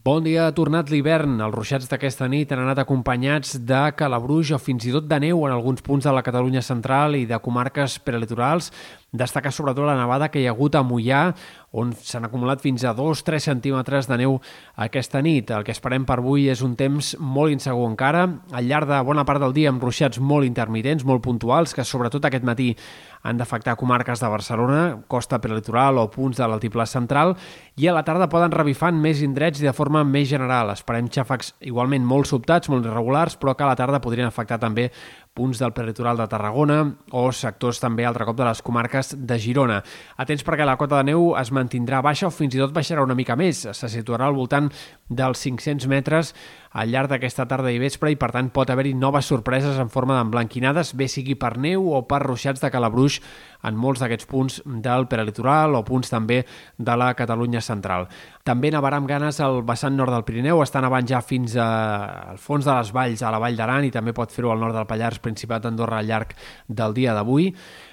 Bon dia, ha tornat l'hivern. Els ruixats d'aquesta nit han anat acompanyats de calabruix o fins i tot de neu en alguns punts de la Catalunya central i de comarques prelitorals. Destaca sobretot la nevada que hi ha hagut a Mollà, on s'han acumulat fins a 2-3 centímetres de neu aquesta nit. El que esperem per avui és un temps molt insegur encara, al llarg de bona part del dia amb ruixats molt intermitents, molt puntuals, que sobretot aquest matí han d'afectar comarques de Barcelona, costa prelitoral o punts de l'altiplà central, i a la tarda poden revifar en més indrets i de forma més general. Esperem xàfecs igualment molt sobtats, molt irregulars, però que a la tarda podrien afectar també punts del peritoral de Tarragona o sectors també altre cop de les comarques de Girona. Atents perquè la cota de neu es mantindrà baixa o fins i tot baixarà una mica més. Se situarà al voltant dels 500 metres al llarg d'aquesta tarda i vespre i per tant pot haver-hi noves sorpreses en forma d'emblanquinades, bé sigui per neu o per ruixats de calabruix en molts d'aquests punts del peralitoral o punts també de la Catalunya central. També nevarà amb ganes al vessant nord del Pirineu, està nevant ja fins a, al fons de les valls, a la Vall d'Aran i també pot fer-ho al nord del Pallars, Principat d'Andorra al llarg del dia d'avui.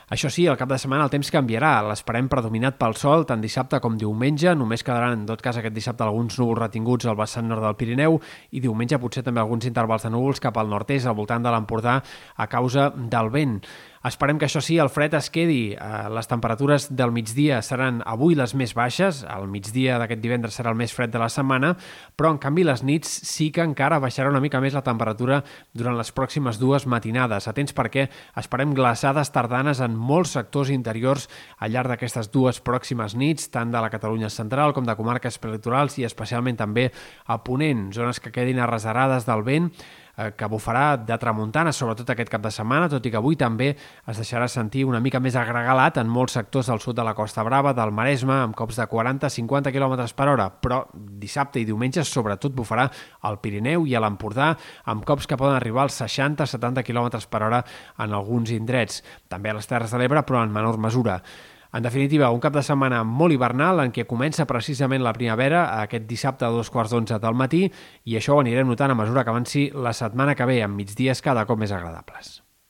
Això sí, el cap de setmana el temps canviarà. L'esperem predominat pel sol tant dissabte com diumenge. Només quedaran, en tot cas, aquest dissabte alguns núvols retinguts al vessant nord del Pirineu i diumenge potser també alguns intervals de núvols cap al nord-est, al voltant de l'Empordà, a causa del vent. Esperem que això sí, el fred es quedi. Eh, les temperatures del migdia seran avui les més baixes, el migdia d'aquest divendres serà el més fred de la setmana, però en canvi les nits sí que encara baixarà una mica més la temperatura durant les pròximes dues matinades. Atents perquè esperem glaçades tardanes en molts sectors interiors al llarg d'aquestes dues pròximes nits, tant de la Catalunya central com de comarques prelitorals i especialment també a Ponent, zones que quedin arreserades del vent, Eh, que bufarà de tramuntana, sobretot aquest cap de setmana, tot i que avui també es deixarà sentir una mica més agregalat en molts sectors del sud de la Costa Brava, del Maresme, amb cops de 40-50 km per hora, però dissabte i diumenge sobretot bufarà al Pirineu i a l'Empordà, amb cops que poden arribar als 60-70 km per hora en alguns indrets, també a les Terres de l'Ebre, però en menor mesura. En definitiva, un cap de setmana molt hivernal en què comença precisament la primavera aquest dissabte a dos quarts d'onze del matí i això ho anirem notant a mesura que avanci la setmana que ve amb migdies cada cop més agradables.